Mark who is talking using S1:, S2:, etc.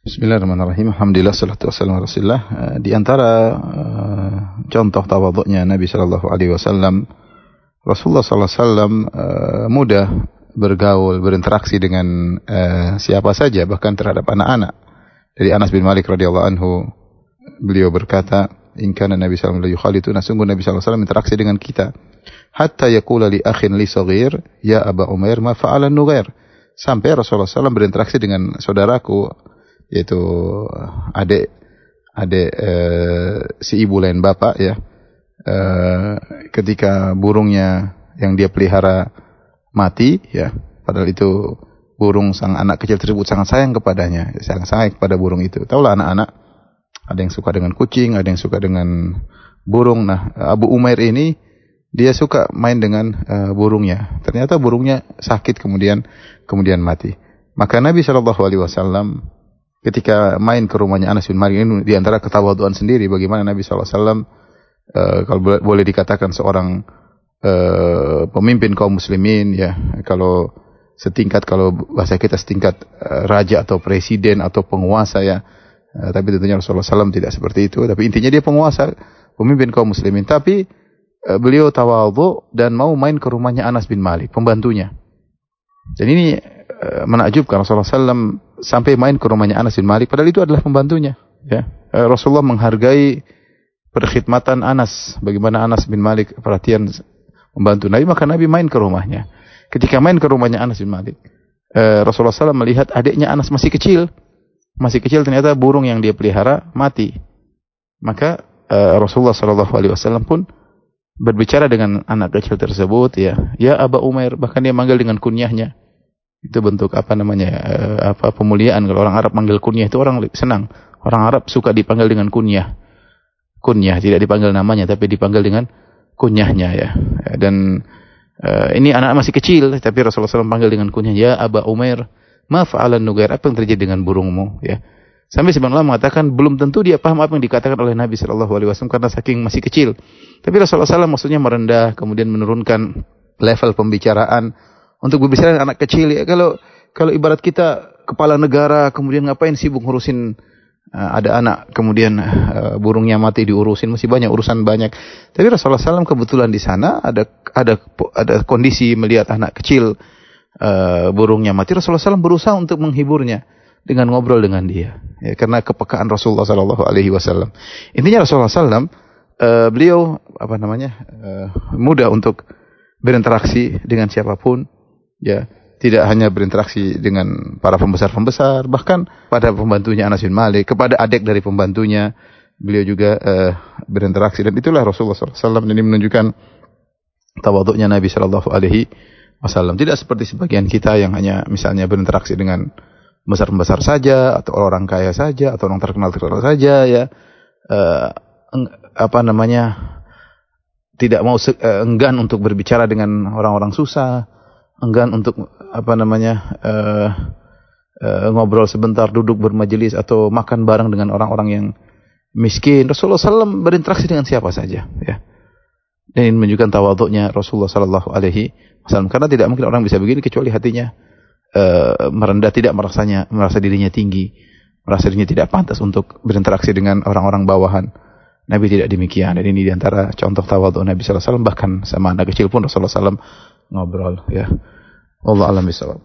S1: Bismillahirrahmanirrahim. Alhamdulillah salatu wassalamu Rasulullah. Uh, di antara uh, contoh tawaduknya Nabi sallallahu alaihi wasallam Rasulullah sallallahu alaihi wasallam uh, mudah bergaul, berinteraksi dengan uh, siapa saja bahkan terhadap anak-anak. Dari Anas bin Malik radhiyallahu anhu beliau berkata, "In kana Nabi sallallahu alaihi wasallam sungguh Nabi sallallahu alaihi wasallam interaksi dengan kita. Hatta yaqula li akhin li saghir, ya Aba Umair ma fa'ala nughair." Sampai Rasulullah SAW berinteraksi dengan saudaraku yaitu adik adik eh, si ibu lain bapak ya. Eh, ketika burungnya yang dia pelihara mati ya. Padahal itu burung sang anak kecil tersebut sangat sayang kepadanya sangat sayang kepada burung itu. Tahulah anak-anak ada yang suka dengan kucing ada yang suka dengan burung. Nah Abu Umair ini dia suka main dengan uh, burungnya. Ternyata burungnya sakit kemudian kemudian mati. Maka Nabi Shallallahu Alaihi Wasallam ketika main ke rumahnya Anas bin Malik ini di antara ketawaduan sendiri bagaimana Nabi SAW uh, eh, kalau boleh dikatakan seorang uh, pemimpin kaum muslimin ya kalau setingkat kalau bahasa kita setingkat uh, raja atau presiden atau penguasa ya. Uh, tapi tentunya Rasulullah SAW tidak seperti itu. Tapi intinya dia penguasa pemimpin kaum muslimin. Tapi uh, beliau tawadhu dan mau main ke rumahnya Anas bin Malik pembantunya. Dan ini uh, menakjubkan Rasulullah SAW sampai main ke rumahnya Anas bin Malik. Padahal itu adalah pembantunya ya. Eh, Rasulullah menghargai perkhidmatan Anas. Bagaimana Anas bin Malik perhatian membantu Nabi maka Nabi main ke rumahnya. Ketika main ke rumahnya Anas bin Malik eh, Rasulullah SAW melihat adiknya Anas masih kecil. Masih kecil ternyata burung yang dia pelihara mati. Maka eh, Rasulullah SAW pun berbicara dengan anak kecil tersebut ya. Ya Aba Umair bahkan dia manggil dengan kunyahnya itu bentuk apa namanya uh, apa pemuliaan. Kalau orang Arab manggil kunyah itu orang senang. Orang Arab suka dipanggil dengan kunyah. Kunyah tidak dipanggil namanya tapi dipanggil dengan kunyahnya ya. Dan uh, ini anak masih kecil tapi Rasulullah SAW panggil dengan kunyah ya Aba Umair maaf alan nugair? Apa yang terjadi dengan burungmu ya? Sampai sebenarnya mengatakan belum tentu dia paham apa yang dikatakan oleh Nabi Shallallahu Alaihi Wasallam karena saking masih kecil. Tapi Rasulullah SAW maksudnya merendah kemudian menurunkan level pembicaraan untuk berbicara anak kecil ya. Kalau kalau ibarat kita kepala negara kemudian ngapain sibuk ngurusin uh, ada anak kemudian uh, burungnya mati diurusin masih banyak urusan banyak. Tapi Rasulullah SAW kebetulan di sana ada ada ada kondisi melihat anak kecil uh, burungnya mati. Rasulullah SAW berusaha untuk menghiburnya dengan ngobrol dengan dia. Ya, karena kepekaan Rasulullah Sallallahu Alaihi Wasallam. Intinya Rasulullah SAW uh, beliau apa namanya uh, mudah untuk berinteraksi dengan siapa pun ya tidak hanya berinteraksi dengan para pembesar-pembesar, bahkan pada pembantunya Anas bin Malik, kepada adik dari pembantunya, beliau juga uh, berinteraksi. Dan itulah Rasulullah SAW ini menunjukkan tawaduknya Nabi Shallallahu Alaihi Wasallam. Tidak seperti sebagian kita yang hanya misalnya berinteraksi dengan besar-besar saja atau orang kaya saja atau orang terkenal terkenal saja ya. Uh, apa namanya tidak mau uh, enggan untuk berbicara dengan orang-orang susah enggan untuk apa namanya uh, uh, ngobrol sebentar, duduk bermajelis atau makan bareng dengan orang-orang yang miskin. Rasulullah SAW berinteraksi dengan siapa saja, ya. Dan ini menunjukkan tawaduknya Rasulullah Sallallahu Alaihi Wasallam. Karena tidak mungkin orang bisa begini kecuali hatinya uh, merendah, tidak merasanya merasa dirinya tinggi, merasa dirinya tidak pantas untuk berinteraksi dengan orang-orang bawahan. Nabi tidak demikian. Dan ini di antara contoh tawaduk Nabi Sallallahu Alaihi Wasallam. Bahkan sama anak kecil pun Rasulullah SAW ngobrol ya. Allah alam bisawab.